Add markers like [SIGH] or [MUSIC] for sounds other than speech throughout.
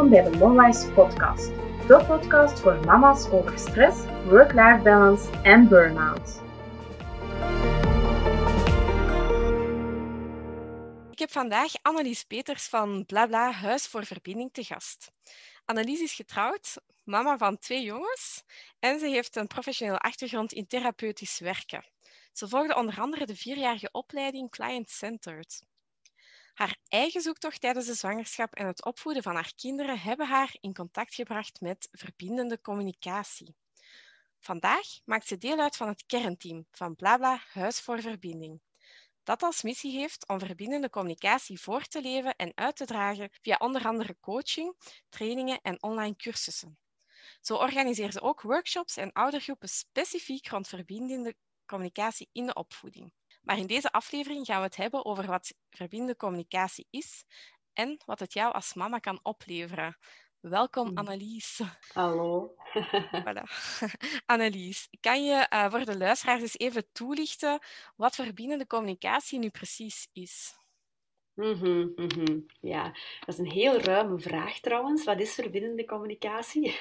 Welkom bij de Momwise podcast. De podcast voor mama's over stress, work-life balance en burn-out. Ik heb vandaag Annelies Peters van Blabla Huis voor Verbinding te gast. Annelies is getrouwd, mama van twee jongens en ze heeft een professionele achtergrond in therapeutisch werken. Ze volgde onder andere de vierjarige opleiding Client Centered. Haar eigen zoektocht tijdens de zwangerschap en het opvoeden van haar kinderen hebben haar in contact gebracht met verbindende communicatie. Vandaag maakt ze deel uit van het kernteam van Blabla Huis voor Verbinding. Dat als missie heeft om verbindende communicatie voor te leven en uit te dragen via onder andere coaching, trainingen en online cursussen. Zo organiseert ze ook workshops en oudergroepen specifiek rond verbindende communicatie in de opvoeding. Maar in deze aflevering gaan we het hebben over wat verbindende communicatie is en wat het jou als mama kan opleveren. Welkom Hmm. Annelies. Hallo. [LAUGHS] [LAUGHS] Voilà. [LAUGHS] Annelies, kan je uh, voor de luisteraars eens even toelichten wat verbindende communicatie nu precies is? Mm -hmm, mm -hmm. Ja, dat is een heel ruime vraag trouwens. Wat is verbindende communicatie?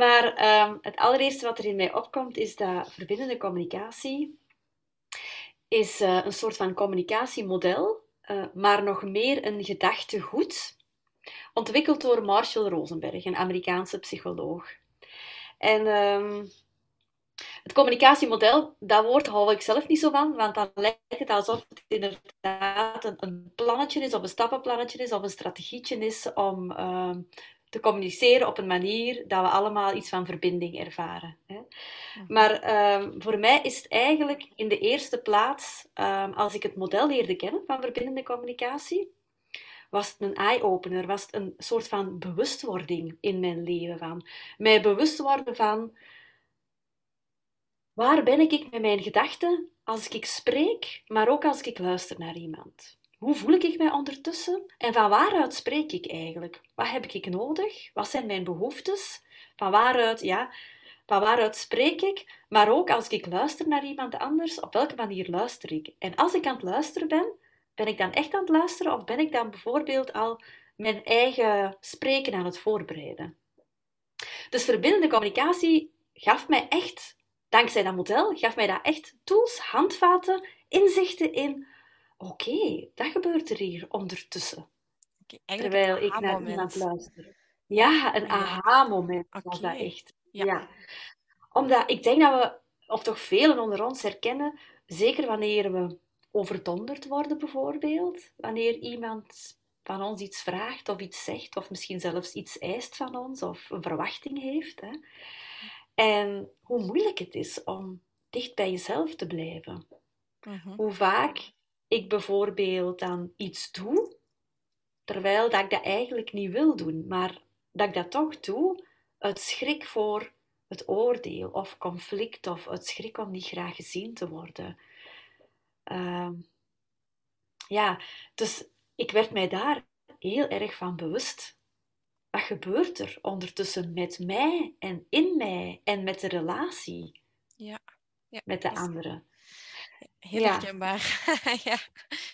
maar um, het allereerste wat er in mij opkomt is dat verbindende communicatie is uh, een soort van communicatiemodel, uh, maar nog meer een gedachtegoed, ontwikkeld door Marshall Rosenberg, een Amerikaanse psycholoog. En um, het communicatiemodel, dat woord hou ik zelf niet zo van, want dan lijkt het alsof het inderdaad een, plannetje is, of een stappenplannetje is, of een strategietje is om uh, te communiceren op een manier dat we allemaal iets van verbinding ervaren. Hè. Maar um, voor mij is het eigenlijk in de eerste plaats, um, als ik het model leerde kennen van verbindende communicatie, was het een eye-opener, was het een soort van bewustwording in mijn leven. Van mij bewust worden van waar ben ik met mijn gedachten als ik spreek, maar ook als ik luister naar iemand. Hoe voel ik mij ondertussen? En van waaruit spreek ik eigenlijk? Wat heb ik nodig? Wat zijn mijn behoeftes? Van waaruit, ja, van waaruit spreek ik? Maar ook als ik luister naar iemand anders, op welke manier luister ik? En als ik aan het luisteren ben, ben ik dan echt aan het luisteren of ben ik dan bijvoorbeeld al mijn eigen spreken aan het voorbereiden? Dus verbindende communicatie gaf mij echt, dankzij dat model, gaf mij dat echt tools, handvaten, inzichten in oké, okay, dat gebeurt er hier ondertussen. Okay, Terwijl ik naar iemand luister. Ja, een aha-moment okay. was dat echt. Ja. ja. Omdat ik denk dat we, of toch velen onder ons herkennen, zeker wanneer we overdonderd worden bijvoorbeeld, wanneer iemand van ons iets vraagt of iets zegt, of misschien zelfs iets eist van ons, of een verwachting heeft. Hè. En hoe moeilijk het is om dicht bij jezelf te blijven. Uh -huh. Hoe vaak ik bijvoorbeeld dan iets doe, terwijl dat ik dat eigenlijk niet wil doen, maar dat ik dat toch doe uit schrik voor het oordeel of conflict of uit schrik om niet graag gezien te worden. Uh, ja, dus ik werd mij daar heel erg van bewust. Wat gebeurt er ondertussen met mij en in mij en met de relatie ja. Ja, met de anderen? Heel ja. herkenbaar. [LAUGHS] ja,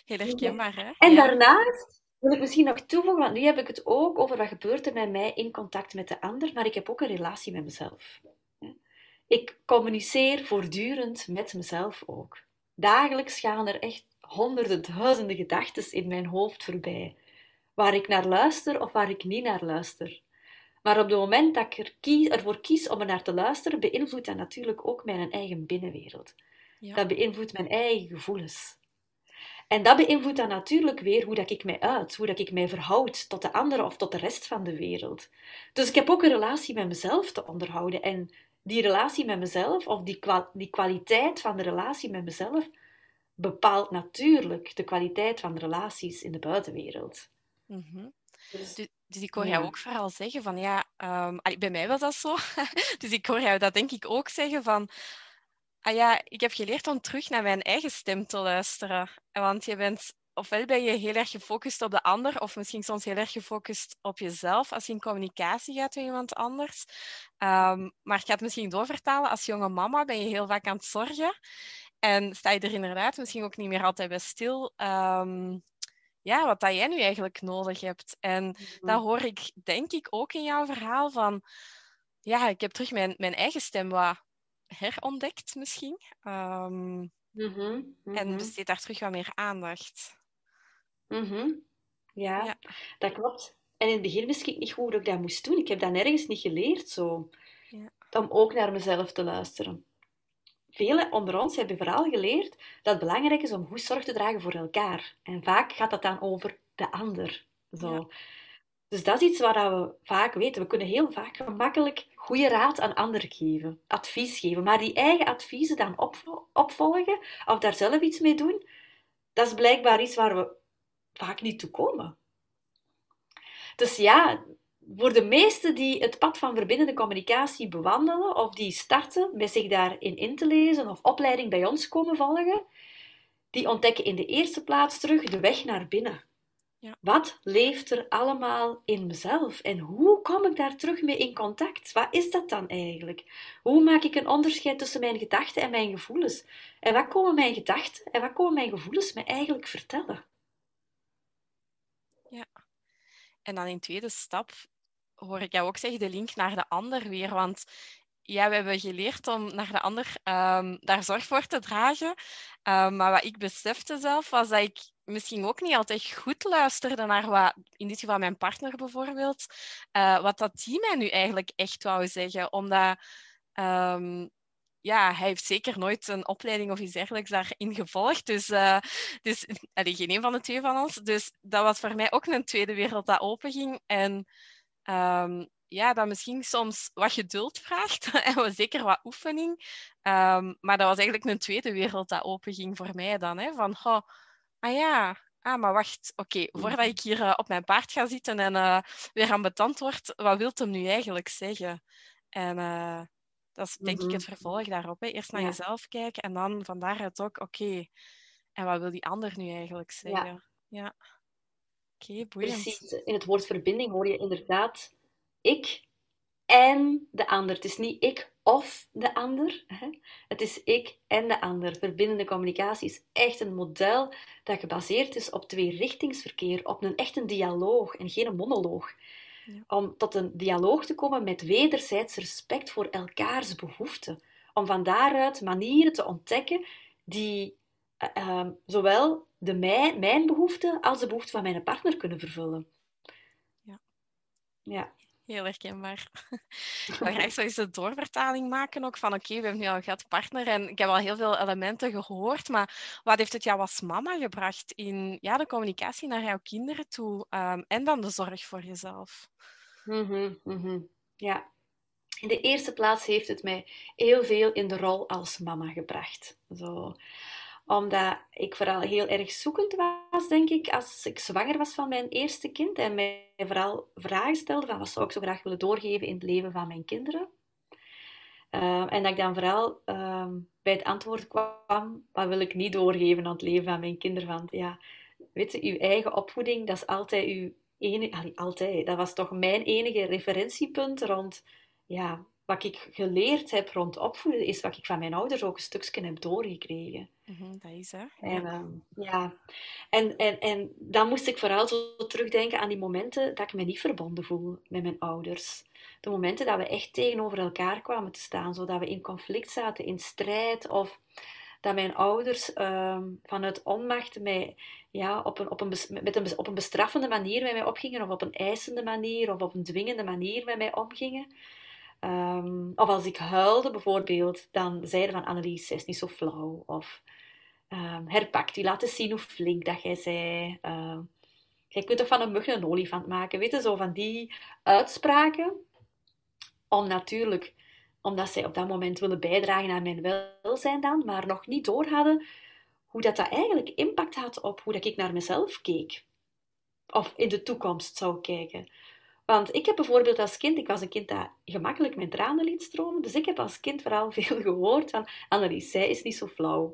heel herkenbaar. Hè? En daarnaast wil ik misschien nog toevoegen, want nu heb ik het ook over wat gebeurt er met mij in contact met de ander, maar ik heb ook een relatie met mezelf. Ik communiceer voortdurend met mezelf ook. Dagelijks gaan er echt honderden, duizenden gedachten in mijn hoofd voorbij, waar ik naar luister of waar ik niet naar luister. Maar op het moment dat ik er ervoor kies om er naar te luisteren, beïnvloedt dat natuurlijk ook mijn eigen binnenwereld. Ja. Dat beïnvloedt mijn eigen gevoelens. En dat beïnvloedt dan natuurlijk weer hoe dat ik mij uit, hoe dat ik mij verhoud tot de anderen of tot de rest van de wereld. Dus ik heb ook een relatie met mezelf te onderhouden. En die relatie met mezelf, of die, kwa die kwaliteit van de relatie met mezelf, bepaalt natuurlijk de kwaliteit van de relaties in de buitenwereld. Mm -hmm. dus, dus, dus, ik hoor jou ja. ook vooral zeggen van ja, um, bij mij was dat zo. [LAUGHS] dus ik hoor jou dat denk ik ook zeggen van Ah ja, ik heb geleerd om terug naar mijn eigen stem te luisteren. Want je bent, ofwel ben je heel erg gefocust op de ander, of misschien soms heel erg gefocust op jezelf als je in communicatie gaat met iemand anders. Um, maar ik ga het misschien doorvertalen. Als jonge mama ben je heel vaak aan het zorgen. En sta je er inderdaad misschien ook niet meer altijd bij stil. Um, ja, wat dat jij nu eigenlijk nodig hebt. En mm dat hoor ik, denk ik, ook in jouw verhaal van, ja, ik heb terug mijn, mijn eigen stem wat herontdekt misschien. Um, En besteed daar terug wat meer aandacht. Ja, ja, dat klopt. En in het begin wist ik niet goed hoe ik dat moest doen. Ik heb dat nergens niet geleerd zo. Ja. Om ook naar mezelf te luisteren. Velen onder ons hebben vooral geleerd dat het belangrijk is om goed zorg te dragen voor elkaar. En vaak gaat dat dan over de ander. Zo. Dus dat is iets waar we vaak weten. We kunnen heel vaak gemakkelijk goede raad aan anderen geven, advies geven. Maar die eigen adviezen dan opvolgen of daar zelf iets mee doen, dat is blijkbaar iets waar we vaak niet toe komen. Dus ja, voor de meesten die het pad van verbindende communicatie bewandelen of die starten met zich daarin in te lezen of opleiding bij ons komen volgen, die ontdekken in de eerste plaats terug de weg naar binnen. Ja. Wat leeft er allemaal in mezelf en hoe kom ik daar terug mee in contact? Wat is dat dan eigenlijk? Hoe maak ik een onderscheid tussen mijn gedachten en mijn gevoelens? En wat komen mijn gedachten en wat komen mijn gevoelens me eigenlijk vertellen? Ja. En dan in tweede stap hoor ik jou ook zeggen, de link naar de ander weer. Want ja, we hebben geleerd om naar de ander um, daar zorg voor te dragen. Um, maar wat ik besefte zelf, was dat ik misschien ook niet altijd goed luisterde naar wat, in dit geval mijn partner bijvoorbeeld, uh, wat dat die mij nu eigenlijk echt wou zeggen. Omdat um, ja, hij heeft zeker nooit een opleiding of iets dergelijks daarin gevolgd. Dus, uh, dus [LAUGHS] allee, geen een van de twee van ons. Dus dat was voor mij ook een tweede wereld dat openging. En ja, dat misschien soms wat geduld vraagt [LAUGHS] en zeker wat oefening. Um, maar dat was eigenlijk een tweede wereld dat openging voor mij dan. Hè? Van, oh, ah ja, ah, maar wacht, oké, voordat ik hier uh, op mijn paard ga zitten en uh, weer aan betand word, wat wilt hem nu eigenlijk zeggen? En uh, dat is denk ik het mhm. vervolg daarop. Hè? Eerst naar jezelf kijken en dan van daaruit ook, oké, en wat wil die ander nu eigenlijk zeggen? Ja. ja. Oké, boeiend. Precies, in het woord verbinding hoor je inderdaad ik en de ander. Het is niet ik of de ander. Hè? Het is ik en de ander. Verbindende communicatie is echt een model dat gebaseerd is op tweerichtingsverkeer, op een echte dialoog en geen monoloog om tot een dialoog te komen met wederzijds respect voor elkaars behoeften. Om van daaruit manieren te ontdekken die uh, uh, zowel de mij, mijn behoeften als de behoeften van mijn partner kunnen vervullen. Ja. ja. Heel herkenbaar. Ik wil graag zo eens de doorvertaling maken ook van oké, we hebben nu al gehad partner en ik heb al heel veel elementen gehoord, maar wat heeft het jou als mama gebracht in ja, de communicatie naar jouw kinderen toe um, en dan de zorg voor jezelf? Mm -hmm, Ja, in de eerste plaats heeft het mij heel veel in de rol als mama gebracht. Zo omdat ik vooral heel erg zoekend was, denk ik, als ik zwanger was van mijn eerste kind. En mij vooral vragen stelde van wat zou ik zo graag willen doorgeven in het leven van mijn kinderen. Uh, en dat ik dan vooral uh, bij het antwoord kwam, wat wil ik niet doorgeven aan het leven van mijn kinderen? Want ja, weet je, uw eigen opvoeding, dat is altijd uw enige... altijd, dat was toch mijn enige referentiepunt rond... Ja, wat ik geleerd heb rond opvoeden, is wat ik van mijn ouders ook een stukje heb doorgekregen. Mm dat is hè. En, uh, ja. En, en, en dan moest ik vooral zo terugdenken aan die momenten dat ik me niet verbonden voel met mijn ouders. De momenten dat we echt tegenover elkaar kwamen te staan, zodat we in conflict zaten, in strijd, of dat mijn ouders uh, vanuit onmacht mij ja, op, een, op, een, met een, op een bestraffende manier met mij opgingen, of op een eisende manier, of op een dwingende manier met mij omgingen. Um, of als ik huilde bijvoorbeeld, dan zeiden van Annelies, zij is niet zo flauw. Of um, herpakt u, laat eens zien hoe flink dat jij zei. Uh, jij kunt toch van een mug een olifant maken. Weet je, zo van die uitspraken. Om natuurlijk, omdat zij op dat moment willen bijdragen aan mijn welzijn dan, maar nog niet door hadden hoe dat, dat eigenlijk impact had op hoe dat ik naar mezelf keek. Of in de toekomst zou kijken. Want ik heb bijvoorbeeld als kind, ik was een kind dat gemakkelijk mijn tranen liet stromen, dus ik heb als kind vooral [LAUGHS] veel gehoord van Annelies, zij is niet zo flauw.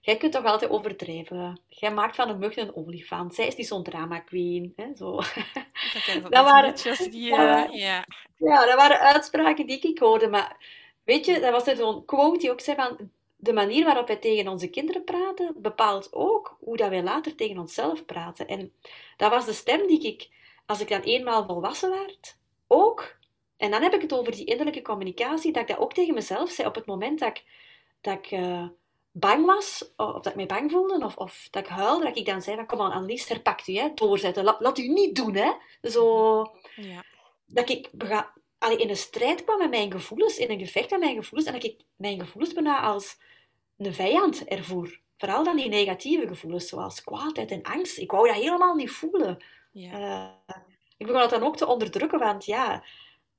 Jij kunt toch altijd overdrijven. Jij maakt van een mug een olifant. Zij is niet zo'n drama queen. Hè? Zo. Dat, [LAUGHS] dat waren, die, [LAUGHS] uh, ja. ja, dat waren uitspraken die ik hoorde. Maar weet je, dat was zo'n quote die ook zei van... de manier waarop wij tegen onze kinderen praten, bepaalt ook hoe dat wij later tegen onszelf praten. En dat was de stem die ik, als ik dan eenmaal volwassen werd, ook, en dan heb ik het over die innerlijke communicatie, dat ik dat ook tegen mezelf zei op het moment dat ik, dat ik uh, bang was, of dat ik mij bang voelde, of, of dat ik huilde, dat ik dan zei van, kom aan, Annelies, herpakt u, hè, doorzetten, laat, laat u niet doen, hè. Zo, ja. dat ik allee, in een strijd kwam met mijn gevoelens, in een gevecht met mijn gevoelens, en dat ik mijn gevoelens bijna als een vijand ervoer. Vooral dan die negatieve gevoelens, zoals kwaadheid en angst. Ik wou dat helemaal niet voelen. Ja. Uh, ik begon dat dan ook te onderdrukken, want ja,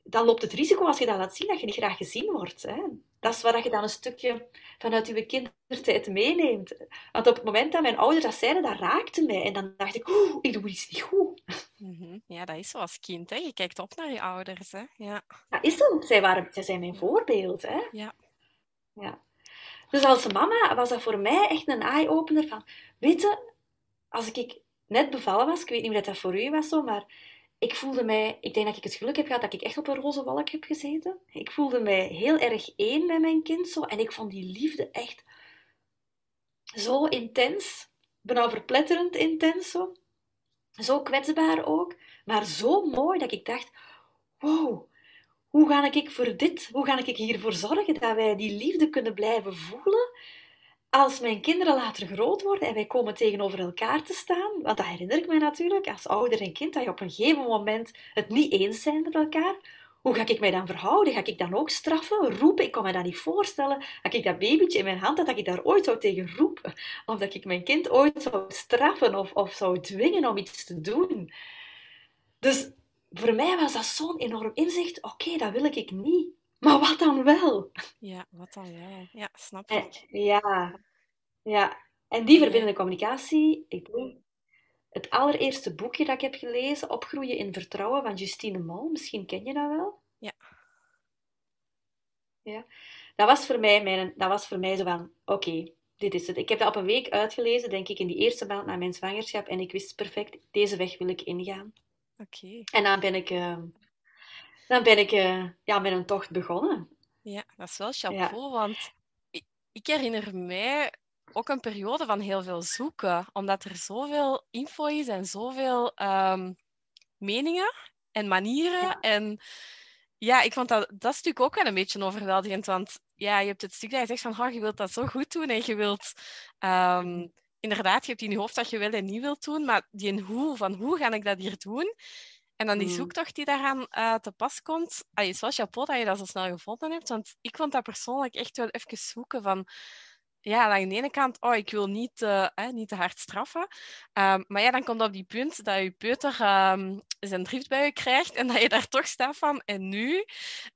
dan loopt het risico als je dat laat zien, dat je niet graag gezien wordt. Hè. Dat is waar je dan een stukje vanuit je kindertijd meeneemt. Want op het moment dat mijn ouders dat zeiden, dat raakte mij. En dan dacht ik, oeh, ik doe iets niet goed. Mhm. Ja, dat is zoals kind. Hè? Je kijkt op naar je ouders. Hè? Ja. Dat is dat. Zij, waren, zij zijn mijn voorbeeld. Hè? Ja. ja. Dus als mama was dat voor mij echt een eye-opener van... Weet je, als ik net bevallen was, ik weet niet of dat voor u was zo, maar ik voelde mij... Ik denk dat ik het geluk heb gehad dat ik echt op een roze wolk heb gezeten. Ik voelde mij heel erg één met mijn kind zo. En ik vond die liefde echt zo intens. Bijna verpletterend intens zo. Zo kwetsbaar ook. Maar zo mooi dat ik dacht... Wow, hoe ga ik voor dit, hoe ga ik hiervoor zorgen dat wij die liefde kunnen blijven voelen als mijn kinderen later groot worden en wij komen tegenover elkaar te staan, want dat herinner ik me natuurlijk, als ouder en kind, dat je op een gegeven moment het niet eens zijn met elkaar, hoe ga ik mij dan verhouden? Ga ik dan ook straffen, roepen? Ik kan me dat niet voorstellen. Dat ik dat babytje in mijn hand had, dat ik daar ooit zou tegen roepen. Of dat ik mijn kind ooit zou straffen of, of zou dwingen om iets te doen. Dus voor mij was dat zo'n enorm inzicht. Oké, dat wil ik niet. Maar wat dan wel? Ja, wat dan wel? Ja, snap ik. ja, ja. En die verbindende communicatie, ik denk, het allereerste boekje dat ik heb gelezen, Opgroeien in Vertrouwen, van Justine Mol. Misschien ken je dat wel? Ja. Ja. Dat was voor mij, mijn, dat was voor mij zo van, oké, dit is het. Ik heb dat op een week uitgelezen, denk ik, in die eerste maand na mijn zwangerschap. En ik wist perfect, deze weg wil ik ingaan. Oké. En dan ben ik, uh, dan ben ik uh, ja, met een tocht begonnen. Ja, dat is wel chapeau, want ik, ik herinner mij ook een periode van heel veel zoeken, omdat er zoveel info is en zoveel um, meningen en manieren. Ja. En ja, ik vond dat, dat stuk ook wel een beetje overweldigend, want ja, je hebt het stuk dat je zegt van, oh, je wilt dat zo goed doen en je wilt... Um, inderdaad, je hebt in je hoofd dat je wil en niet wilt doen, maar die een hoe, van hoe ga ik dat hier doen? En dan die mm. zoektocht die daaraan uh, te pas komt. Is wel chapeau dat je dat zo snel gevonden hebt, want ik vond dat persoonlijk echt wel even zoeken van... Ja, aan de ene kant, oh, ik wil niet, uh, niet te hard straffen. Um, maar ja, dan komt op die punt dat je peuter um, zijn drift bij je krijgt en dat je daar toch staat van, en nu?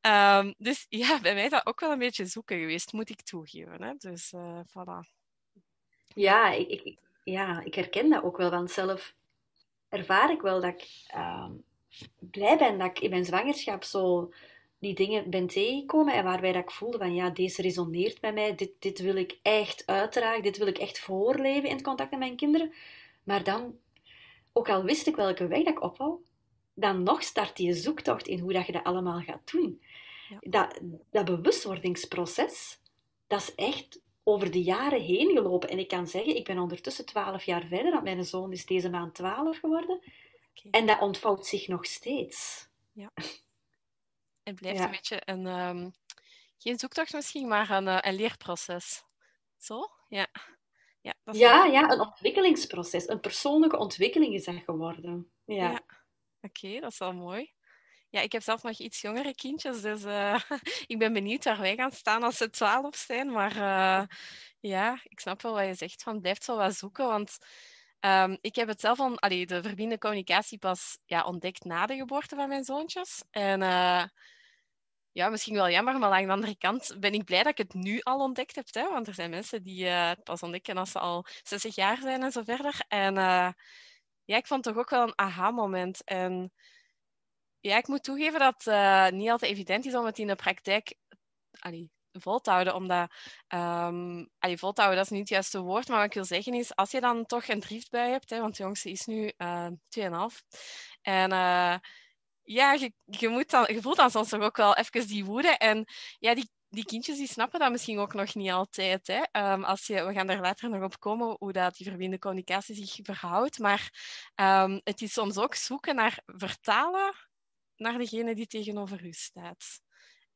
Um, dus ja, bij mij is dat ook wel een beetje zoeken geweest, moet ik toegeven. Hè? Dus uh, voilà. Ja ik, ik, ja, ik herken dat ook wel, want zelf ervaar ik wel dat ik blij ben dat ik in mijn zwangerschap zo die dingen ben tegengekomen en waarbij dat ik voelde van ja, deze resoneert met mij, dit, dit wil ik echt uitdragen, dit wil ik echt voorleven in het contact met mijn kinderen. Maar dan, ook al wist ik welke weg dat ik op wou, dan nog start die zoektocht in hoe dat je dat allemaal gaat doen. Ja. Dat, dat bewustwordingsproces, dat is echt over de jaren heen gelopen. En ik kan zeggen, ik ben ondertussen twaalf jaar verder, want mijn zoon is deze maand twaalf geworden. En dat ontvouwt zich nog steeds. Ja. [LAUGHS] Het blijft een beetje een, um, geen zoektocht misschien, maar een, uh, een leerproces. Zo? Ja. Ja, dat ja, ja, een ontwikkelingsproces. Een persoonlijke ontwikkeling is dat geworden. Ja. ja. Oké, dat is wel mooi. Ja, ik heb zelf nog iets jongere kindjes, dus uh, [LAUGHS] ik ben benieuwd waar wij gaan staan als ze twaalf zijn. Maar uh, ja, ik snap wel wat je zegt, van blijft zo wat zoeken, want um, ik heb het zelf al, de verbindende communicatie pas ja, ontdekt na de geboorte van mijn zoontjes. En uh, ja, misschien wel jammer, maar aan de andere kant ben ik blij dat ik het nu al ontdekt heb. Hè? Want er zijn mensen die het pas ontdekken als ze al 60 jaar zijn en zo verder. En ja, ik vond het toch ook wel een aha-moment. En ja, ik moet toegeven dat het niet altijd evident is om het in de praktijk vol te houden. Omdat, um, allee, dat is niet het juiste woord. Maar wat ik wil zeggen is, als je dan toch een driftbui hebt, hè, want de jongste is nu uh, eh, 2,5. En uh, ja, je, je, moet dan, je voelt dan soms toch ook wel even die woede. En ja, die, die kindjes die snappen dat misschien ook nog niet altijd. Hè? Ehm, als je, we gaan daar later nog op komen hoe dat die verbindende communicatie zich verhoudt. Maar um, het is soms ook zoeken naar vertalen naar degene die tegenover u staat.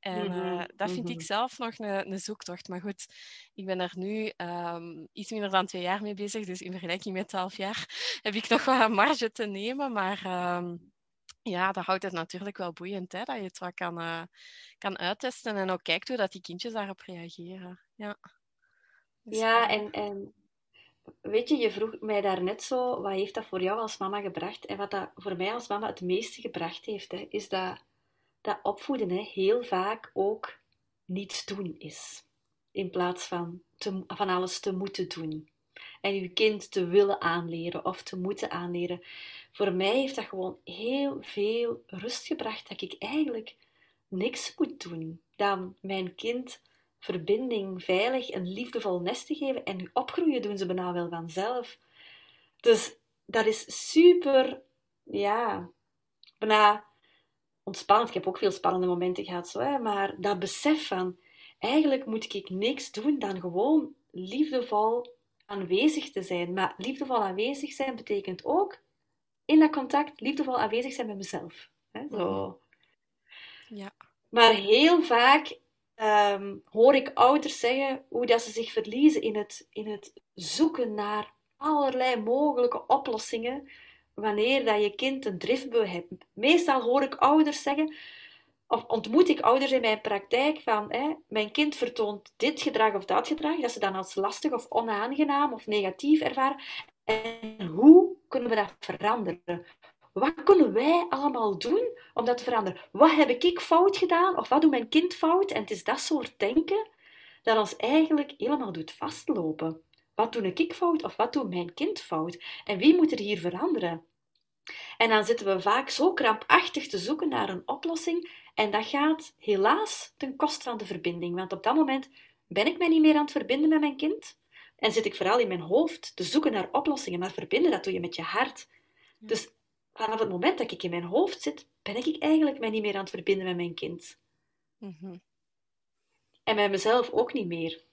En uh, dat vind ik mhm. zelf nog een, een, zoektocht. Maar goed, ik ben er nu um, iets minder dan twee jaar mee bezig. Dus in vergelijking met twaalf jaar [LAUGHS] heb ik nog wel een marge te nemen. Maar ja, dat houdt het natuurlijk wel boeiend, hè, dat je het wat kan, uh, kan uittesten en ook kijkt hoe dat die kindjes daarop reageren. Ja, dus, ja en, en weet je, je vroeg mij daarnet zo, wat heeft dat voor jou als mama gebracht? En wat dat voor mij als mama het meeste gebracht heeft, hè, is dat, dat opvoeden hè, heel vaak ook niets doen is. In plaats van, te, van alles te moeten doen en je kind te willen aanleren of te moeten aanleren. Voor mij heeft dat gewoon heel veel rust gebracht dat ik eigenlijk niks moet doen dan mijn kind verbinding, veilig en liefdevol nest te geven en opgroeien doen ze bijna wel vanzelf. Dus dat is super, ja, bijna ontspannend. Ik heb ook veel spannende momenten gehad, zo, hè, maar dat besef van, eigenlijk moet ik niks doen dan gewoon liefdevol aanwezig te zijn. Maar liefdevol aanwezig zijn betekent ook in dat contact liefdevol aanwezig zijn met mezelf. Hè? Zo. Ja. Maar heel vaak um, hoor ik ouders zeggen hoe dat ze zich verliezen in het, in het zoeken naar allerlei mogelijke oplossingen wanneer dat je kind een driftbui hebt. Meestal hoor ik ouders zeggen, of ontmoet ik ouders in mijn praktijk van hè, mijn kind vertoont dit gedrag of dat gedrag, dat ze dan als lastig of onaangenaam of negatief ervaren. En hoe kunnen we dat veranderen? Wat kunnen wij allemaal doen om dat te veranderen? Wat heb ik fout gedaan of wat doet mijn kind fout? En het is dat soort denken dat ons eigenlijk helemaal doet vastlopen. Wat doe ik fout of wat doet mijn kind fout? En wie moet er hier veranderen? En dan zitten we vaak zo krampachtig te zoeken naar een oplossing en dat gaat helaas ten koste van de verbinding. Want op dat moment ben ik mij niet meer aan het verbinden met mijn kind en zit ik vooral in mijn hoofd te zoeken naar oplossingen. Maar verbinden, dat doe je met je hart. Dus vanaf het moment dat ik in mijn hoofd zit, ben ik eigenlijk mij niet meer aan het verbinden met mijn kind. Mhm. En met mezelf ook niet meer.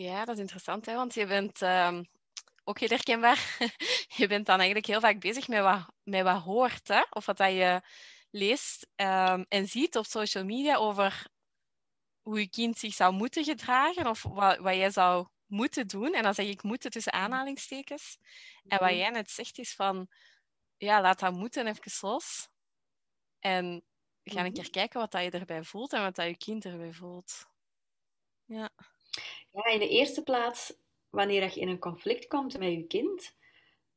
Ja, dat is interessant, hè? want je bent ehm, ook heel herkenbaar. [LAUGHS] je bent dan eigenlijk heel vaak bezig met wat, met wat hoort, hè? of wat dat je leest ehm, en ziet op social media over hoe je kind zich zou moeten gedragen of wat, wat jij zou moeten doen. En dan zeg ik moeten tussen aanhalingstekens. En wat mhm. jij net zegt is van, ja, laat dat moeten even los. En ga een mhm. keer kijken wat dat je erbij voelt en wat dat je kind erbij voelt. Ja. Ja, in de eerste plaats, wanneer je in een conflict komt met je kind,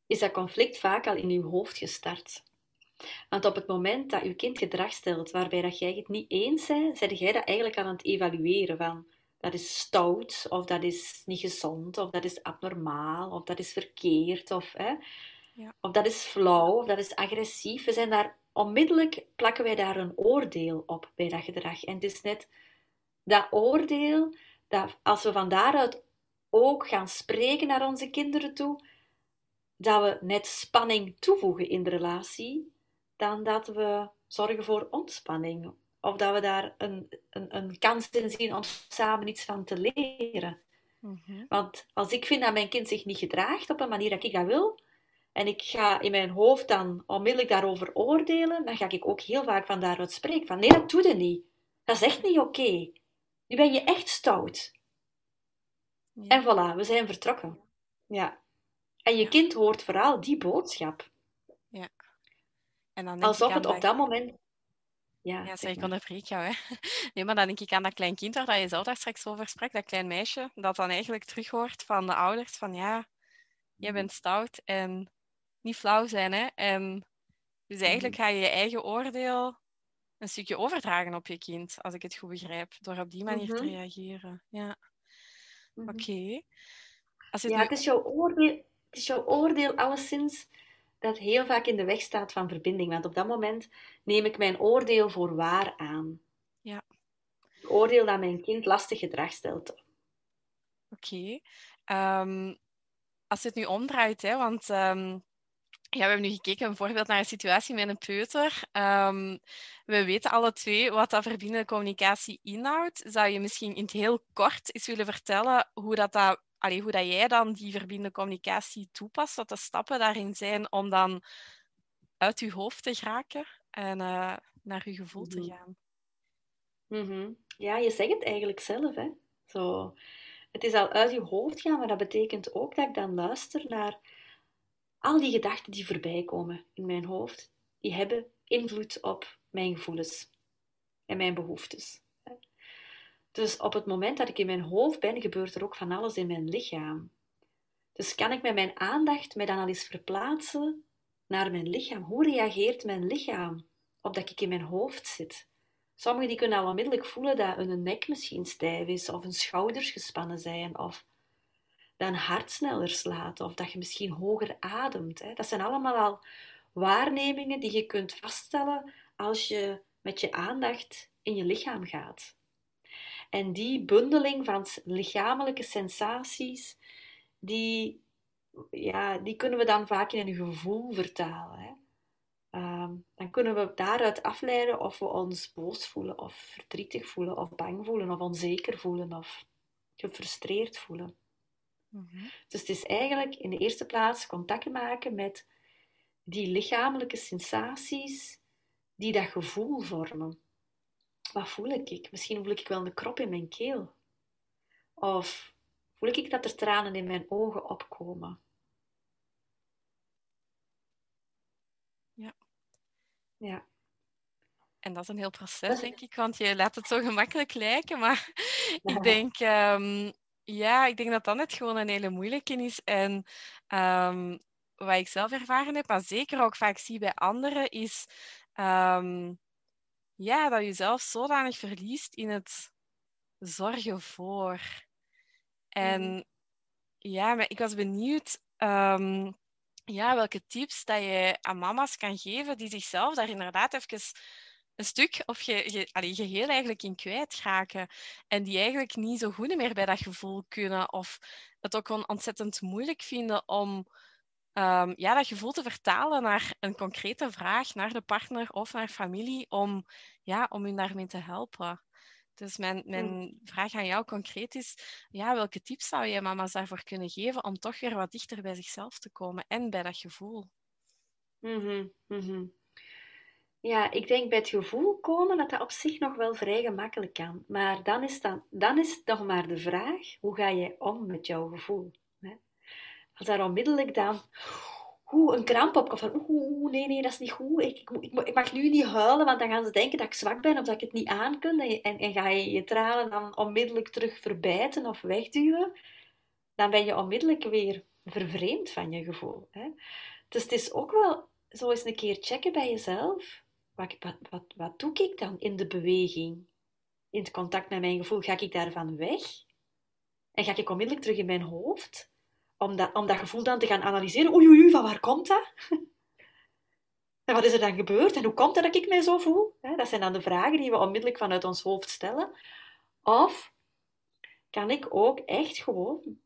is dat conflict vaak al in je hoofd gestart. Want op het moment dat je kind gedrag stelt waarbij dat jij het niet eens bent, zet jij dat eigenlijk aan het evalueren van dat is stout, of dat is niet gezond, of dat is abnormaal, of dat is verkeerd, of, hè, ja. of dat is flauw, of dat is agressief. We zijn daar onmiddellijk plakken wij daar een oordeel op bij dat gedrag. En het is net dat oordeel dat als we van daaruit ook gaan spreken naar onze kinderen toe, dat we net spanning toevoegen in de relatie, dan dat we zorgen voor ontspanning. Of dat we daar een, een, een kans in zien om samen iets van te leren. Mhm. Want als ik vind dat mijn kind zich niet gedraagt op een manier dat ik dat wil, en ik ga in mijn hoofd dan onmiddellijk daarover oordelen, dan ga ik ook heel vaak van daaruit spreken. Van nee, dat doe je niet. Dat is echt niet oké. Nu ben je echt stout. Ja. En voilà, we zijn vertrokken. Ja. En je kind hoort vooral die boodschap. Ja. En dan Alsof het op dat moment... Ja, ja zeg, ik onderbreek jou. Hè. [LAUGHS] Nee, maar dan denk ik aan dat klein kind waar je zelf daar straks over sprak, dat klein meisje, dat dan eigenlijk terug hoort van de ouders van ja, jij mhm. bent stout en niet flauw zijn. Hè? En dus eigenlijk mhm. ga je je eigen oordeel een stukje overdragen op je kind, als ik het goed begrijp, door op die manier te mhm. reageren. Ja. Oké. Okay. Ja, het is jouw oordeel, het is jouw oordeel alleszins dat heel vaak in de weg staat van verbinding. Want op dat moment neem ik mijn oordeel voor waar aan. Ja. Ik oordeel dat mijn kind lastig gedrag stelt. Oké. Ehm, als je het nu omdraait, hè, want ehm, ja, we hebben nu gekeken bijvoorbeeld naar een situatie met een peuter. Um, we weten alle twee wat dat verbindende communicatie inhoudt. Zou je misschien in het heel kort eens willen vertellen hoe, dat dat, allee, hoe dat jij dan die verbindende communicatie toepast? Wat de stappen daarin zijn om dan uit je hoofd te geraken en uh, naar je gevoel te mhm. gaan? Mm -hmm. Ja, je zegt het eigenlijk zelf. Hè? Zo, het is al uit je hoofd gaan, maar dat betekent ook dat ik dan luister naar al die gedachten die voorbij komen in mijn hoofd. Die hebben invloed op mijn gevoelens en mijn behoeftes. Dus op het moment dat ik in mijn hoofd ben, gebeurt er ook van alles in mijn lichaam. Dus kan ik met mijn aandacht mij dan al eens verplaatsen naar mijn lichaam? Hoe reageert mijn lichaam op dat ik in mijn hoofd zit? Sommigen die kunnen al onmiddellijk voelen dat hun nek misschien stijf is, of hun schouders gespannen zijn, of dat een hart sneller slaat, of dat je misschien hoger ademt. Hè. Dat zijn allemaal al waarnemingen die je kunt vaststellen als je met je aandacht in je lichaam gaat. En die bundeling van lichamelijke sensaties, die, ja, die kunnen we dan vaak in een gevoel vertalen. Hè. Ehm, dan kunnen we daaruit afleiden of we ons boos voelen, of verdrietig voelen, of bang voelen, of onzeker voelen, of gefrustreerd voelen. Mhm. Dus het is eigenlijk in de eerste plaats contact maken met die lichamelijke sensaties die dat gevoel vormen. Wat voel ik? Misschien voel ik wel een krop in mijn keel. Of voel ik dat er tranen in mijn ogen opkomen. Ja. Ja. En dat is een heel proces, denk ik, want je laat het zo gemakkelijk lijken. Maar [LAUGHS] ik denk, ehm, ja, ik denk dat dat net gewoon een hele moeilijke is. En um, wat ik zelf ervaren heb, maar zeker ook vaak zie bij anderen, is um, ja, dat je zelf zodanig verliest in het zorgen voor. En mm. ja, maar ik was benieuwd um, ja, welke tips dat je aan mama's kan geven die zichzelf daar inderdaad even een stuk of je, je allee, geheel eigenlijk in kwijtraken. En die eigenlijk niet zo goed meer bij dat gevoel kunnen. Of het ook gewoon ontzettend moeilijk vinden om um, ja, dat gevoel te vertalen naar een concrete vraag, naar de partner of naar familie, om, ja, om hun daarmee te helpen. Dus mijn, mijn vraag aan jou concreet is, ja, welke tips zou je mama's daarvoor kunnen geven om toch weer wat dichter bij zichzelf te komen en bij dat gevoel? Mm -hmm, Ja, ik denk bij het gevoel komen dat dat op zich nog wel vrij gemakkelijk kan. Maar dan is, dan, dan is nog maar de vraag, hoe ga je om met jouw gevoel? Als daar onmiddellijk dan hoe een kramp opkomt van oeh, nee, nee, dat is niet goed. Ik, ik, ik, mag nu niet huilen, want dan gaan ze denken dat ik zwak ben of dat ik het niet aan kan. En, en, ga je je tranen dan onmiddellijk terug verbijten of wegduwen, dan ben je onmiddellijk weer vervreemd van je gevoel. Hè? Dus het is ook wel zo eens een keer checken bij jezelf. Wat, wat, wat, doe ik dan in de beweging? In het contact met mijn gevoel, ga ik daarvan weg? En ga ik onmiddellijk terug in mijn hoofd? om dat, om dat gevoel dan te gaan analyseren. Oei, oei, van waar komt dat? [LAUGHS] En wat is er dan gebeurd? En hoe komt het dat ik mij zo voel? Dat zijn dan de vragen die we onmiddellijk vanuit ons hoofd stellen. Of kan ik ook echt gewoon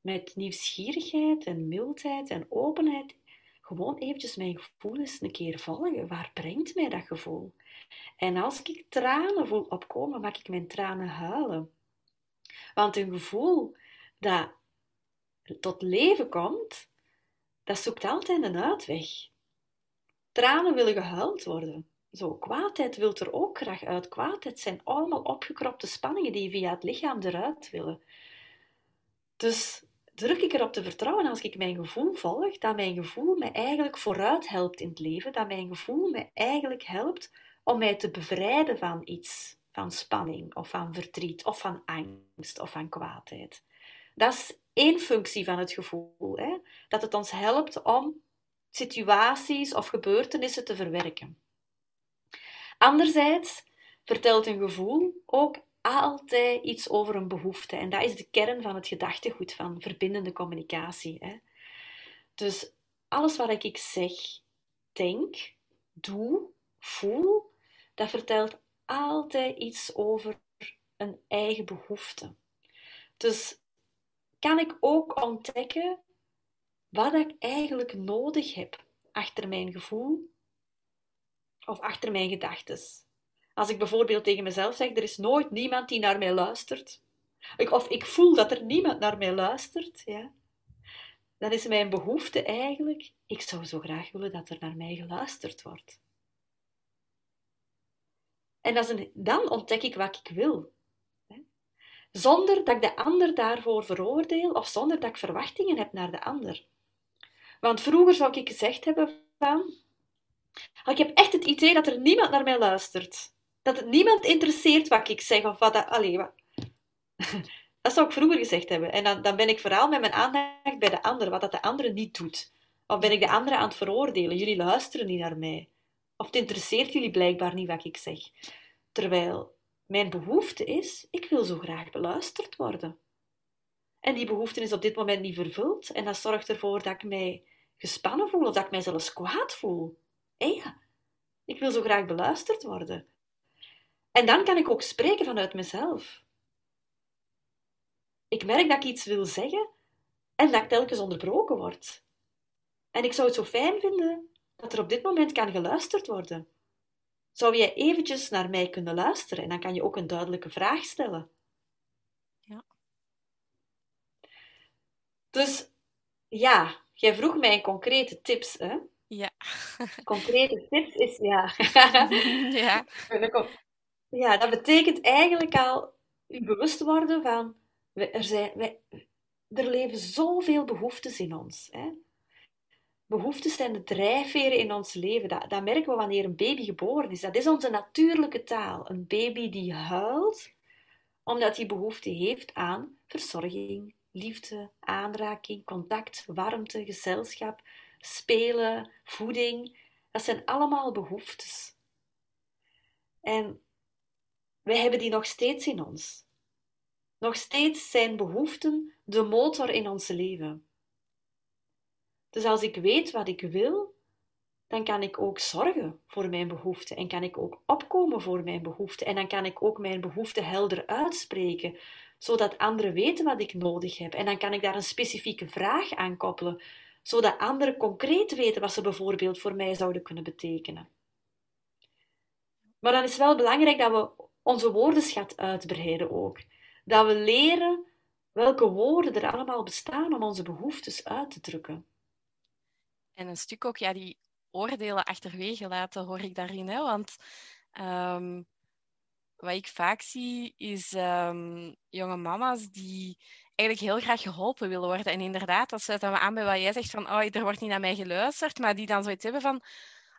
met nieuwsgierigheid en mildheid en openheid gewoon eventjes mijn gevoel eens een keer volgen. Waar brengt mij dat gevoel? En als ik tranen voel opkomen, mag ik mijn tranen huilen. Want een gevoel dat tot leven komt, dat zoekt altijd een uitweg. Tranen willen gehuild worden. Zo, kwaadheid wil er ook graag uit. Kwaadheid zijn allemaal opgekropte spanningen die via het lichaam eruit willen. Dus druk ik erop te vertrouwen als ik mijn gevoel volg, dat mijn gevoel mij eigenlijk vooruit helpt in het leven, dat mijn gevoel mij eigenlijk helpt om mij te bevrijden van iets, van spanning of van verdriet of van angst of van kwaadheid. Dat is één functie van het gevoel. Hè? Dat het ons helpt om situaties of gebeurtenissen te verwerken. Anderzijds vertelt een gevoel ook altijd iets over een behoefte. En dat is de kern van het gedachtegoed van verbindende communicatie. Hè? Dus alles wat ik zeg, denk, doe, voel, dat vertelt altijd iets over een eigen behoefte. Dus kan ik ook ontdekken wat ik eigenlijk nodig heb achter mijn gevoel of achter mijn gedachten. Als ik bijvoorbeeld tegen mezelf zeg: er is nooit niemand die naar mij luistert, of ik voel dat er niemand naar mij luistert, ja, dan is mijn behoefte eigenlijk: ik zou zo graag willen dat er naar mij geluisterd wordt. En dan ontdek ik wat ik wil. Zonder dat ik de ander daarvoor veroordeel of zonder dat ik verwachtingen heb naar de ander. Want vroeger zou ik gezegd hebben van... Ik heb echt het idee dat er niemand naar mij luistert. Dat het niemand interesseert wat ik zeg of wat... Dat, wat. [LAUGHS] dat zou ik vroeger gezegd hebben. En dan, dan ben ik vooral met mijn aandacht bij de ander, wat dat de andere niet doet. Of ben ik de andere aan het veroordelen? Jullie luisteren niet naar mij. Of het interesseert jullie blijkbaar niet wat ik zeg. Terwijl mijn behoefte is, ik wil zo graag beluisterd worden. En die behoefte is op dit moment niet vervuld. En dat zorgt ervoor dat ik mij gespannen voel of dat ik mij zelfs kwaad voel. En ja, ik wil zo graag beluisterd worden. En dan kan ik ook spreken vanuit mezelf. Ik merk dat ik iets wil zeggen en dat ik telkens onderbroken word. En ik zou het zo fijn vinden dat er op dit moment kan geluisterd worden. Zou jij eventjes naar mij kunnen luisteren en dan kan je ook een duidelijke vraag stellen. Ja. Dus ja, jij vroeg mij concrete tips, hè? Ja. Concrete tips is ja. [LAUGHS] ja. [LAUGHS] Ja, dat betekent eigenlijk al je bewust worden van er, zijn, wij, er leven zoveel behoeftes in ons. Hè? Behoeftes zijn de drijfveren in ons leven. Dat, dat merken we wanneer een baby geboren is. Dat is onze natuurlijke taal. Een baby die huilt omdat hij behoefte heeft aan verzorging, liefde, aanraking, contact, warmte, gezelschap, spelen, voeding. Dat zijn allemaal behoeftes. En wij hebben die nog steeds in ons. Nog steeds zijn behoeften de motor in ons leven. Dus als ik weet wat ik wil, dan kan ik ook zorgen voor mijn behoeften en kan ik ook opkomen voor mijn behoeften en dan kan ik ook mijn behoeften helder uitspreken, zodat anderen weten wat ik nodig heb en dan kan ik daar een specifieke vraag aan koppelen, zodat anderen concreet weten wat ze bijvoorbeeld voor mij zouden kunnen betekenen. Maar dan is het wel belangrijk dat we onze woordenschat uitbreiden ook. Dat we leren welke woorden er allemaal bestaan om onze behoeftes uit te drukken. En een stuk ook ja, die oordelen achterwege laten, hoor ik daarin. Hè? Want ehm, wat ik vaak zie, is um, jonge mama's die eigenlijk heel graag geholpen willen worden. En inderdaad, dat sluit dan aan bij wat jij zegt van, oh, er wordt niet naar mij geluisterd, maar die dan zoiets hebben van,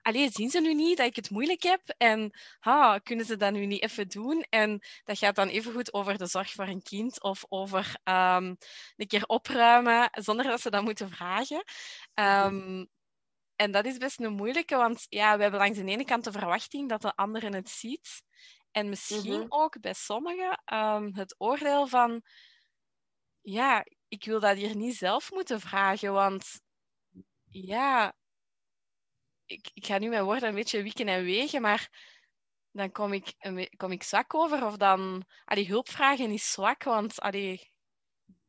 allee, zien ze nu niet dat ik het moeilijk heb? En ha, kunnen ze dat nu niet even doen? En dat gaat dan evengoed over de zorg voor een kind of over um, een keer opruimen zonder dat ze dat moeten vragen. Um, en dat is best een moeilijke, want ja, we hebben langs de ene kant de verwachting dat de anderen het ziet. En misschien mhm. ook bij sommigen um, het oordeel van, ja, ik wil dat hier niet zelf moeten vragen, want ja, ik, ik ga nu mijn woorden een beetje wikken en wegen, maar dan kom ik, kom ik zwak over. Of dan, die hulpvragen is zwak, want allee,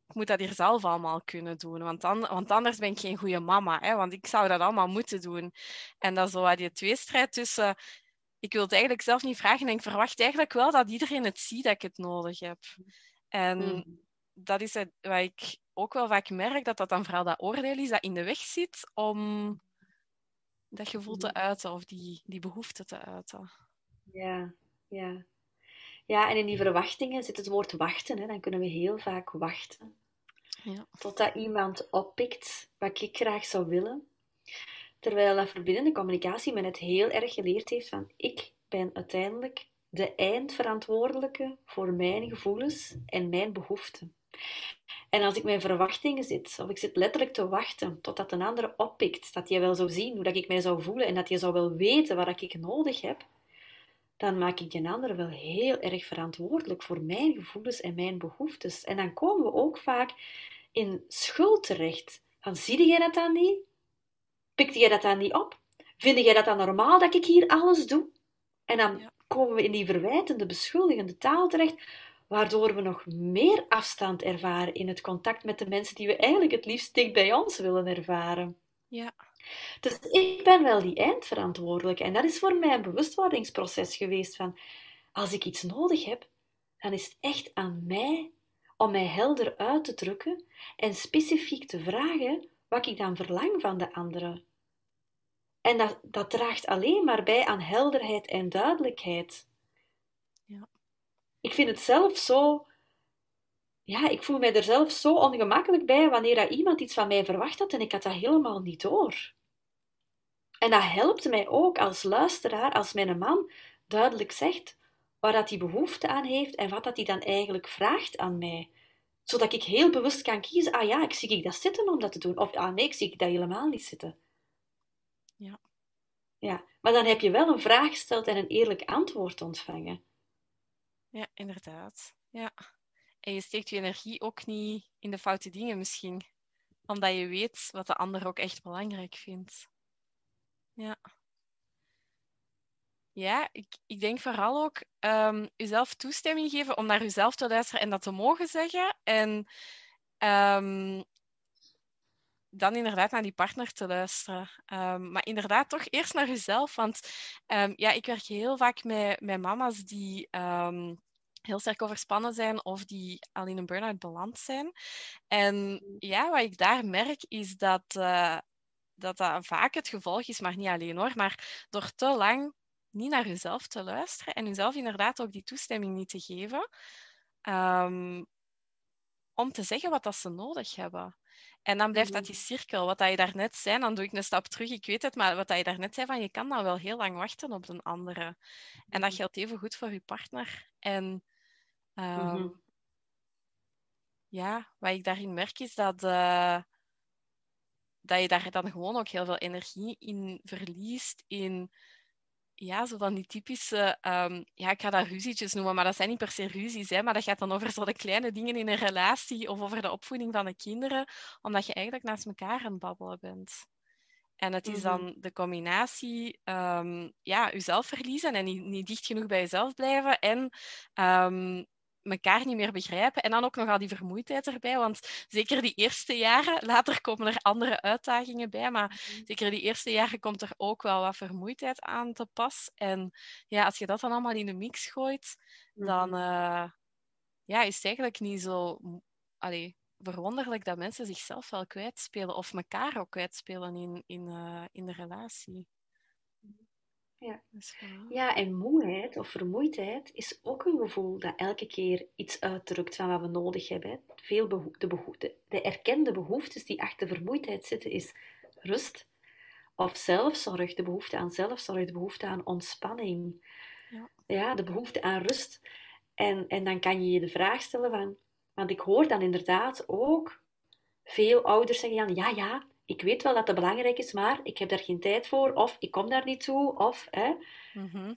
ik moet dat hier zelf allemaal kunnen doen. Want, dan, want anders ben ik geen goede mama. Hè? Want ik zou dat allemaal moeten doen. En dat is zo die tweestrijd tussen... Ik wil het eigenlijk zelf niet vragen en ik verwacht eigenlijk wel dat iedereen het ziet dat ik het nodig heb. En hmm. dat is het, wat ik ook wel vaak merk, dat dat dan vooral dat oordeel is dat in de weg zit om dat gevoel te uiten of die, die behoefte te uiten. Ja, ja. Ja, en in die verwachtingen zit het woord wachten. Hè. Dan kunnen we heel vaak wachten. Ja. Totdat iemand oppikt wat ik graag zou willen. Terwijl dat verbindende communicatie me net heel erg geleerd heeft van ik ben uiteindelijk de eindverantwoordelijke voor mijn gevoelens en mijn behoeften. En als ik mijn verwachtingen zit, of ik zit letterlijk te wachten totdat een ander oppikt, dat je wel zou zien hoe dat ik mij zou voelen en dat je zou wel weten wat ik nodig heb, dan maak ik die ander wel heel erg verantwoordelijk voor mijn gevoelens en mijn behoeftes. En dan komen we ook vaak in schuld terecht. Van, zie jij dat dan niet? Pikte jij dat dan niet op? Vind jij dat dan normaal dat ik hier alles doe? En dan komen we in die verwijtende, beschuldigende taal terecht, waardoor we nog meer afstand ervaren in het contact met de mensen die we eigenlijk het liefst dicht bij ons willen ervaren. Ja. Dus ik ben wel die eindverantwoordelijke. En dat is voor mij een bewustwordingsproces geweest van, als ik iets nodig heb, dan is het echt aan mij om mij helder uit te drukken en specifiek te vragen wat ik dan verlang van de andere. En dat, dat draagt alleen maar bij aan helderheid en duidelijkheid. Ik vind het zelf zo. Ja, ik voel mij er zelf zo ongemakkelijk bij wanneer dat iemand iets van mij verwacht had en ik had dat helemaal niet door. En dat helpt mij ook als luisteraar, als mijn man duidelijk zegt waar dat hij behoefte aan heeft en wat dat hij dan eigenlijk vraagt aan mij. Zodat ik heel bewust kan kiezen, ah ja, ik zie ik dat zitten om dat te doen. Of ah nee, ik zie ik dat helemaal niet zitten. Ja. Ja, maar dan heb je wel een vraag gesteld en een eerlijk antwoord ontvangen. Ja, inderdaad. Ja. En je steekt je energie ook niet in de foute dingen misschien. Omdat je weet wat de ander ook echt belangrijk vindt. Ja. Ja, ik, ik denk vooral ook um, jezelf toestemming geven om naar jezelf te luisteren en dat te mogen zeggen. En um, dan inderdaad naar die partner te luisteren. Um, maar inderdaad toch eerst naar jezelf. Want ja, ik werk heel vaak met, met mama's die heel sterk overspannen zijn of die al in een burn-out beland zijn. En ja, wat ik daar merk is dat, uh, dat dat vaak het gevolg is, maar niet alleen hoor, maar door te lang niet naar jezelf te luisteren en jezelf inderdaad ook die toestemming niet te geven um, om te zeggen wat dat ze nodig hebben. En dan blijft dat die cirkel, wat dat je daarnet zei, dan doe ik een stap terug, ik weet het, maar wat dat je daarnet zei, van je kan dan wel heel lang wachten op een andere. En dat geldt even goed voor je partner. En um, ja, wat ik daarin merk is dat, uh, dat je daar dan gewoon ook heel veel energie in verliest, in ja, zo van die typische, um, ja, ik ga dat ruzietjes noemen, maar dat zijn niet per se ruzies, hè, maar dat gaat dan over zo de kleine dingen in een relatie of over de opvoeding van de kinderen, omdat je eigenlijk naast elkaar aan het babbelen bent. En het is dan mhm. de combinatie, um, ja, jezelf verliezen en niet, niet dicht genoeg bij jezelf blijven en um, elkaar niet meer begrijpen. En dan ook nog al die vermoeidheid erbij. Want zeker die eerste jaren, later komen er andere uitdagingen bij. Maar mhm. zeker die eerste jaren komt er ook wel wat vermoeidheid aan te pas. En ja, als je dat dan allemaal in de mix gooit, dan uh, ja, is het eigenlijk niet zo allee, verwonderlijk dat mensen zichzelf wel kwijtspelen of elkaar ook kwijtspelen in, in, uh, in de relatie. Ja. ja, en moeheid of vermoeidheid is ook een gevoel dat elke keer iets uitdrukt van wat we nodig hebben. Veel de, de erkende behoeftes die achter vermoeidheid zitten, is rust of zelfzorg, de behoefte aan zelfzorg, de behoefte aan ontspanning. Ja, ja de behoefte aan rust. En, en dan kan je je de vraag stellen van, want ik hoor dan inderdaad ook veel ouders zeggen dan, ja, ja, ik weet wel dat het belangrijk is, maar ik heb daar geen tijd voor, of ik kom daar niet toe, of... Hè. Mhm.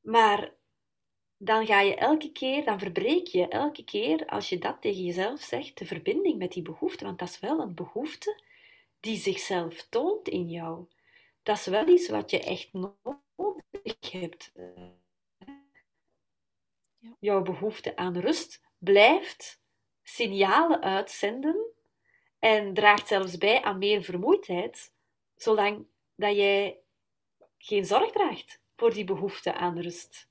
Maar dan ga je elke keer, dan verbreek je elke keer, als je dat tegen jezelf zegt, de verbinding met die behoefte. Want dat is wel een behoefte die zichzelf toont in jou. Dat is wel iets wat je echt nodig hebt. Jouw behoefte aan rust blijft signalen uitzenden en draagt zelfs bij aan meer vermoeidheid, zolang dat jij geen zorg draagt voor die behoefte aan rust.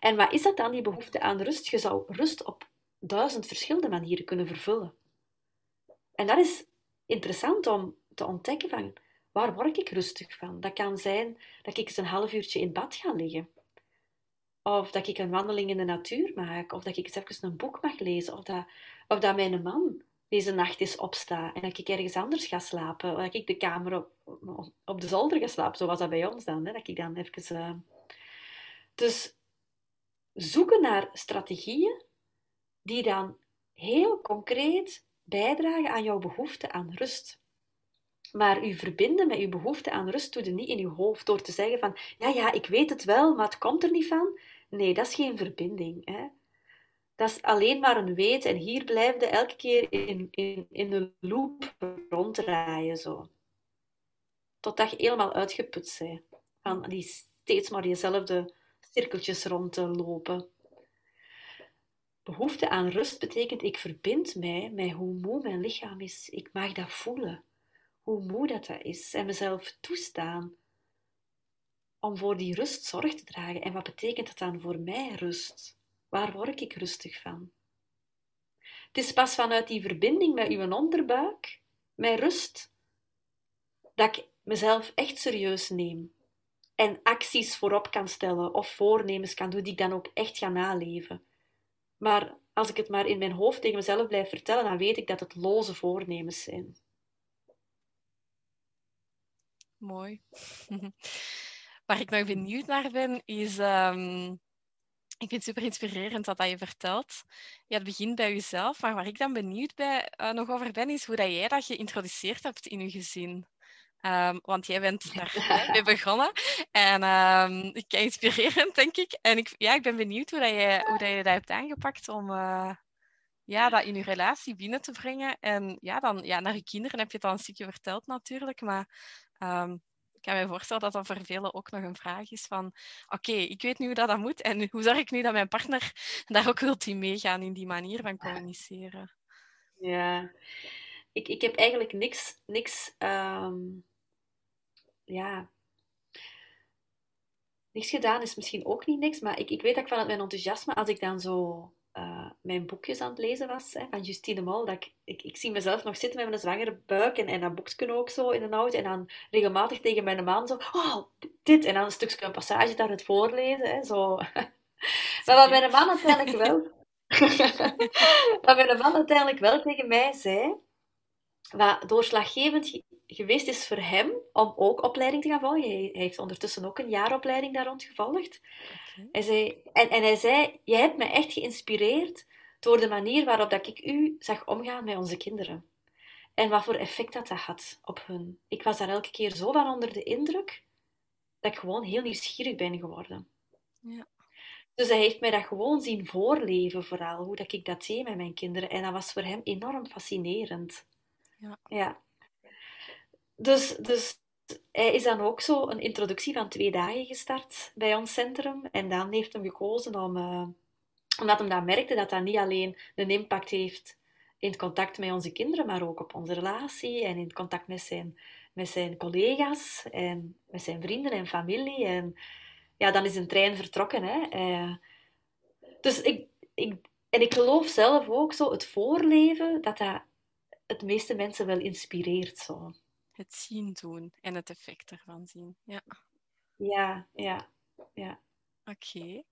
En wat is dat dan, die behoefte aan rust? Je zou rust op duizend verschillende manieren kunnen vervullen. En dat is interessant om te ontdekken van, waar word ik rustig van? Dat kan zijn dat ik eens een half uurtje in bad ga liggen. Of dat ik een wandeling in de natuur maak. Of dat ik eens even een boek mag lezen. Of dat, of dat mijn man deze nacht eens opsta en dat ik ergens anders ga slapen. Dat ik de kamer op, op de zolder ga slapen. Zo was dat bij ons dan. Hè? Dat ik dan even... Uh... Dus zoeken naar strategieën die dan heel concreet bijdragen aan jouw behoefte aan rust. Maar u verbinden met uw behoefte aan rust doet niet in uw hoofd door te zeggen van ja, ja, ik weet het wel, maar het komt er niet van. Nee, dat is geen verbinding. Hè? Dat is alleen maar een weet. En hier blijf elke keer in, in, in een loop ronddraaien. Zo. Totdat je helemaal uitgeput bent. Van die steeds maar jezelfde cirkeltjes rond te lopen. behoefte aan rust betekent, ik verbind mij met hoe moe mijn lichaam is. Ik mag dat voelen, hoe moe dat, dat is. En mezelf toestaan om voor die rust zorg te dragen. En wat betekent dat dan voor mij rust? Waar word ik rustig van? Het is pas vanuit die verbinding met uw onderbuik, met rust, dat ik mezelf echt serieus neem. En acties voorop kan stellen of voornemens kan doen die ik dan ook echt ga naleven. Maar als ik het maar in mijn hoofd tegen mezelf blijf vertellen, dan weet ik dat het loze voornemens zijn. Mooi. [LAUGHS] Waar ik nog benieuwd naar ben, is. Um, ik vind het super inspirerend wat je vertelt. Ja, het begint bij jezelf, maar waar ik dan benieuwd bij, uh, nog over ben, is hoe dat jij dat geïntroduceerd hebt in je gezin. Um, want jij bent daar [LAUGHS] mee begonnen. En um, ik [LAUGHS] inspirerend, denk ik. En ik, ja, ik ben benieuwd hoe, dat je, hoe dat je dat hebt aangepakt om uh, ja, dat in je relatie binnen te brengen. En ja, dan, ja, naar je kinderen heb je het al een stukje verteld natuurlijk. Maar um, ik kan me voorstellen dat dat voor velen ook nog een vraag is van... Oké, okay, ik weet nu hoe dat, dat moet. En hoe zorg ik nu dat mijn partner [LAUGHS] daar ook wilt in meegaan in die manier van communiceren? Ja, ik, ik heb eigenlijk niks... niks ja, niks gedaan is misschien ook niet niks, maar ik, ik weet dat ik vanuit mijn enthousiasme, als ik dan zo uh, mijn boekjes aan het lezen was, hè, van Justine Mol, dat ik, ik, ik, zie mezelf nog zitten met mijn zwangere buik en, en dat boekje ook zo in de auto en dan regelmatig tegen mijn man zo, oh, dit, en dan een stukje een passage daar het voorlezen, hè, zo. [LAUGHS] maar wat mijn man uiteindelijk wel... [LAUGHS] wat mijn man uiteindelijk wel tegen mij zei, wat doorslaggevend geweest is voor hem om ook opleiding te gaan volgen. Hij, heeft ondertussen ook een jaaropleiding daar rond gevolgd. Hij zei, en, en hij zei, jij hebt me echt geïnspireerd door de manier waarop dat ik u zag omgaan met onze kinderen. En wat voor effect dat, dat had op hun. Ik was daar elke keer zo van onder de indruk, dat ik gewoon heel nieuwsgierig ben geworden. Ja. Dus hij heeft mij dat gewoon zien voorleven, vooral, hoe dat ik dat deed met mijn kinderen. En dat was voor hem enorm fascinerend. Ja. ja. Dus, dus hij is dan ook zo een introductie van twee dagen gestart bij ons centrum. En dan heeft hem gekozen om, uh, omdat hij dan merkte dat dat niet alleen een impact heeft in het contact met onze kinderen, maar ook op onze relatie en in het contact met zijn, met zijn collega's en met zijn vrienden en familie. En ja, dan is een trein vertrokken. Hè. Uh, dus ik, ik, en ik geloof zelf ook zo, het voorleven, dat dat het meeste mensen wel inspireert. Zo het zien doen en het effect ervan zien. Ja, ja, ja. ja. Oké.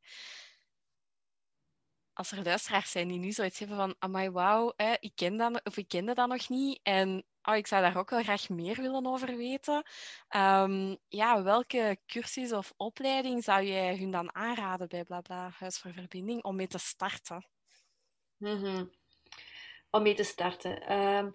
Als er luisteraars zijn die nu zoiets hebben van, amai, wauw, ik, ken dat, of ik kende dat nog niet en oh, ik zou daar ook wel graag meer willen over weten. Um, ja, welke cursus of opleiding zou jij hun dan aanraden bij Blabla Huis voor Verbinding om mee te starten? Mm -hmm. Om mee te starten. Um,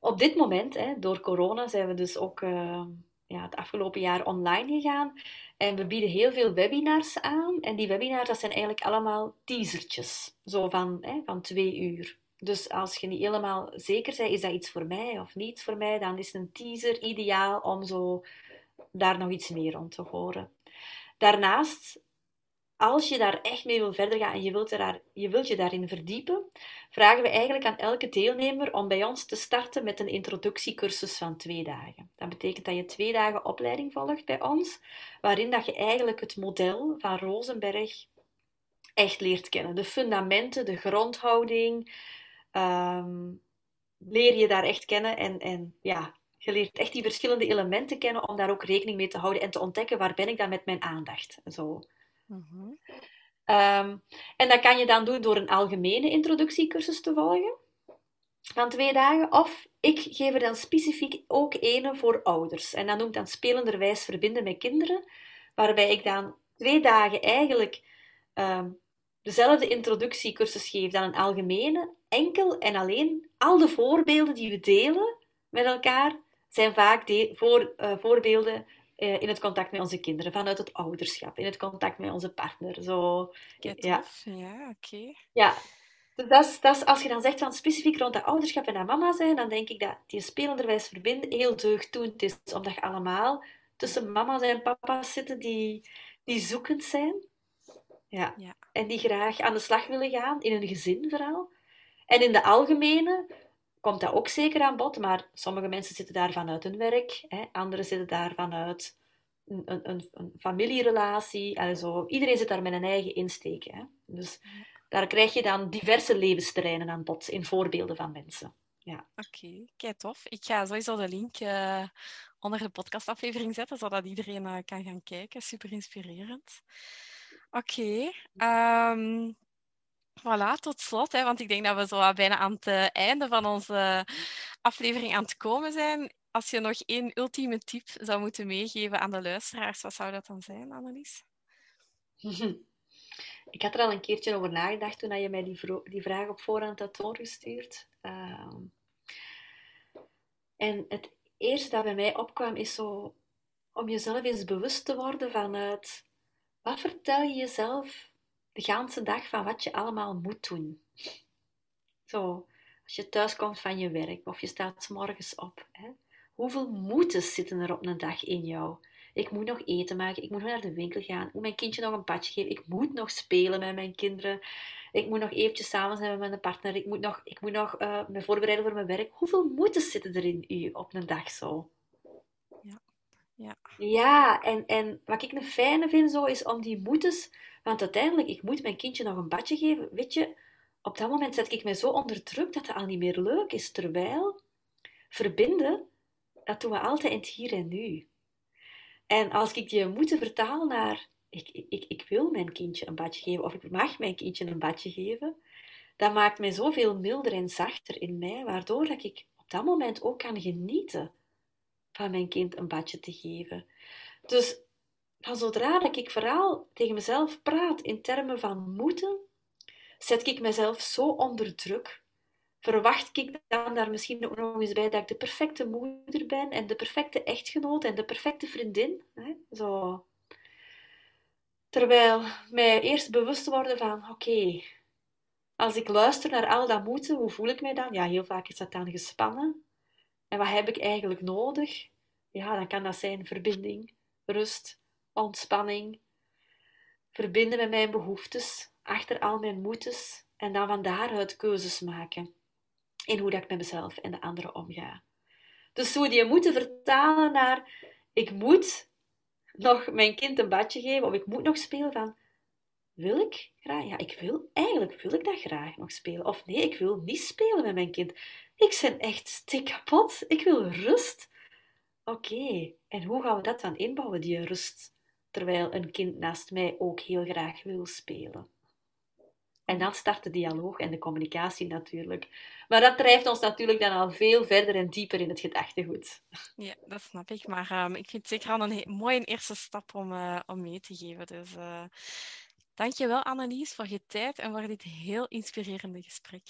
op dit moment, hè, door corona, zijn we dus ook uh, ja, het afgelopen jaar online gegaan. En we bieden heel veel webinars aan. En die webinars, dat zijn eigenlijk allemaal teasertjes. Zo van, hè, van twee uur. Dus als je niet helemaal zeker bent, is dat iets voor mij of niet voor mij, dan is een teaser ideaal om zo daar nog iets meer om te horen. Daarnaast als je daar echt mee wil verder gaan en je wilt, er je, wilt je daarin verdiepen, vragen we eigenlijk aan elke deelnemer om bij ons te starten met een introductiecursus van twee dagen. Dat betekent dat je twee dagen opleiding volgt bij ons, waarin dat je eigenlijk het model van Rosenberg echt leert kennen. De fundamenten, de grondhouding, um, leer je daar echt kennen en, en ja, je leert echt die verschillende elementen kennen om daar ook rekening mee te houden en te ontdekken waar ben ik dan met mijn aandacht. Zo. Mhm. Ehm, en dat kan je dan doen door een algemene introductiecursus te volgen van twee dagen. Of ik geef er dan specifiek ook een voor ouders. En dat noemt dan spelenderwijs verbinden met kinderen. Waarbij ik dan twee dagen eigenlijk um, dezelfde introductiecursus geef dan een algemene. Enkel en alleen al de voorbeelden die we delen met elkaar zijn vaak voor, uh, voorbeelden in het contact met onze kinderen, vanuit het ouderschap, in het contact met onze partner. Zo, ja, ja oké. Ja, dus dat is, dat is, als je dan zegt van specifiek rond dat ouderschap en dat mama zijn, dan denk ik dat die spelenderwijs verbinden heel deugddoend is, omdat je allemaal tussen mama's en papa's zitten die, die zoekend zijn. Ja. ja. En die graag aan de slag willen gaan, in een gezin vooral. En in de algemene komt dat ook zeker aan bod, maar sommige mensen zitten daar vanuit hun werk, hè, anderen zitten daar vanuit een, een, een familierelatie. Also, iedereen zit daar met een eigen insteek. Hè. Dus daar krijg je dan diverse levensterreinen aan bod in voorbeelden van mensen. Ja. Oké, okay, tof. Ik ga sowieso de link uh, onder de podcastaflevering zetten, zodat iedereen uh, kan gaan kijken. Super inspirerend. Oké. Okay. Um, Voilà, tot slot, hè, want ik denk dat we zo bijna aan het eh, einde van onze aflevering aan het komen zijn. Als je nog één ultieme tip zou moeten meegeven aan de luisteraars, wat zou dat dan zijn, Annelies? [LAUGHS] Ik had er al een keertje over nagedacht toen je mij die, die vraag op voorhand had doorgestuurd. Uh, en het eerste dat bij mij opkwam is zo om jezelf eens bewust te worden vanuit wat vertel je jezelf de ganse dag van wat je allemaal moet doen. Zo, als je thuis komt van je werk of je staat s morgens op. Hè? Hoeveel moeten zitten er op een dag in jou? Ik moet nog eten maken, ik moet nog naar de winkel gaan, ik moet mijn kindje nog een padje geven, ik moet nog spelen met mijn kinderen, ik moet nog eventjes samen zijn met mijn partner, ik moet nog, ik moet nog uh, me voorbereiden voor mijn werk. Hoeveel moeten zitten er in u op een dag zo? Ja, ja. en, en wat ik een fijne vind zo, is om die moetes want uiteindelijk, ik moet mijn kindje nog een badje geven. Weet je, op dat moment zet ik mij zo onder druk dat het al niet meer leuk is. Terwijl verbinden, dat doen we altijd in het hier en nu. En als ik die moeten vertalen naar ik, ik, ik wil mijn kindje een badje geven of ik mag mijn kindje een badje geven, dat maakt mij zoveel milder en zachter in mij, waardoor dat ik op dat moment ook kan genieten van mijn kind een badje te geven. Dus van zodra dat ik vooral tegen mezelf praat in termen van moeten, zet ik mezelf zo onder druk. Verwacht ik dan daar misschien ook nog eens bij dat ik de perfecte moeder ben en de perfecte echtgenoot en de perfecte vriendin. Hè? Zo. Terwijl mij eerst bewust worden van, oké, als ik luister naar al dat moeten, hoe voel ik mij dan? Ja, heel vaak is dat dan gespannen. En wat heb ik eigenlijk nodig? Ja, dan kan dat zijn verbinding, rust, ontspanning, verbinden met mijn behoeftes, achter al mijn moetes en dan van daaruit keuzes maken in hoe dat ik met mezelf en de anderen omga. Dus hoe die moeten vertalen naar ik moet nog mijn kind een badje geven of ik moet nog spelen van wil ik graag? Ja, ik wil eigenlijk wil ik dat graag nog spelen. Of nee, ik wil niet spelen met mijn kind. Ik ben echt stik kapot. Ik wil rust. Oké, en hoe gaan we dat dan inbouwen, die rust? terwijl een kind naast mij ook heel graag wil spelen. En dan start de dialoog en de communicatie natuurlijk. Maar dat drijft ons natuurlijk dan al veel verder en dieper in het gedachtegoed. Ja, dat snap ik. Maar um, ik vind het zeker al een mooie eerste stap om, uh, om mee te geven. Dus uh, dankjewel Annelies voor je tijd en voor dit heel inspirerende gesprek.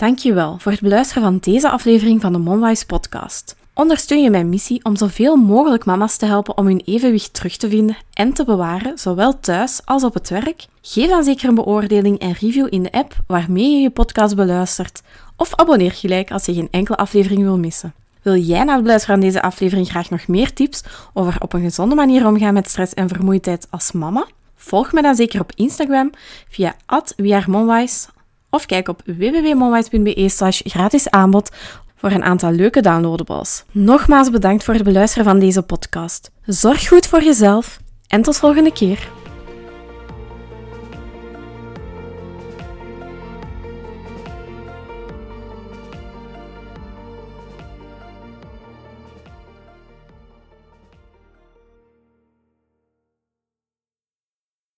Dankjewel voor het beluisteren van deze aflevering van de Monwise podcast. Ondersteun je mijn missie om zoveel mogelijk mama's te helpen om hun evenwicht terug te vinden en te bewaren, zowel thuis als op het werk? Geef dan zeker een beoordeling en review in de app waarmee je je podcast beluistert, of abonneer gelijk als je geen enkele aflevering wil missen. Wil jij na het beluisteren van deze aflevering graag nog meer tips over op een gezonde manier omgaan met stress en vermoeidheid als mama? Volg me dan zeker op Instagram via @wearemonwise of kijk op www.monwise.be slash gratis aanbod voor een aantal leuke downloadables. Nogmaals bedankt voor het beluisteren van deze podcast. Zorg goed voor jezelf en tot volgende keer.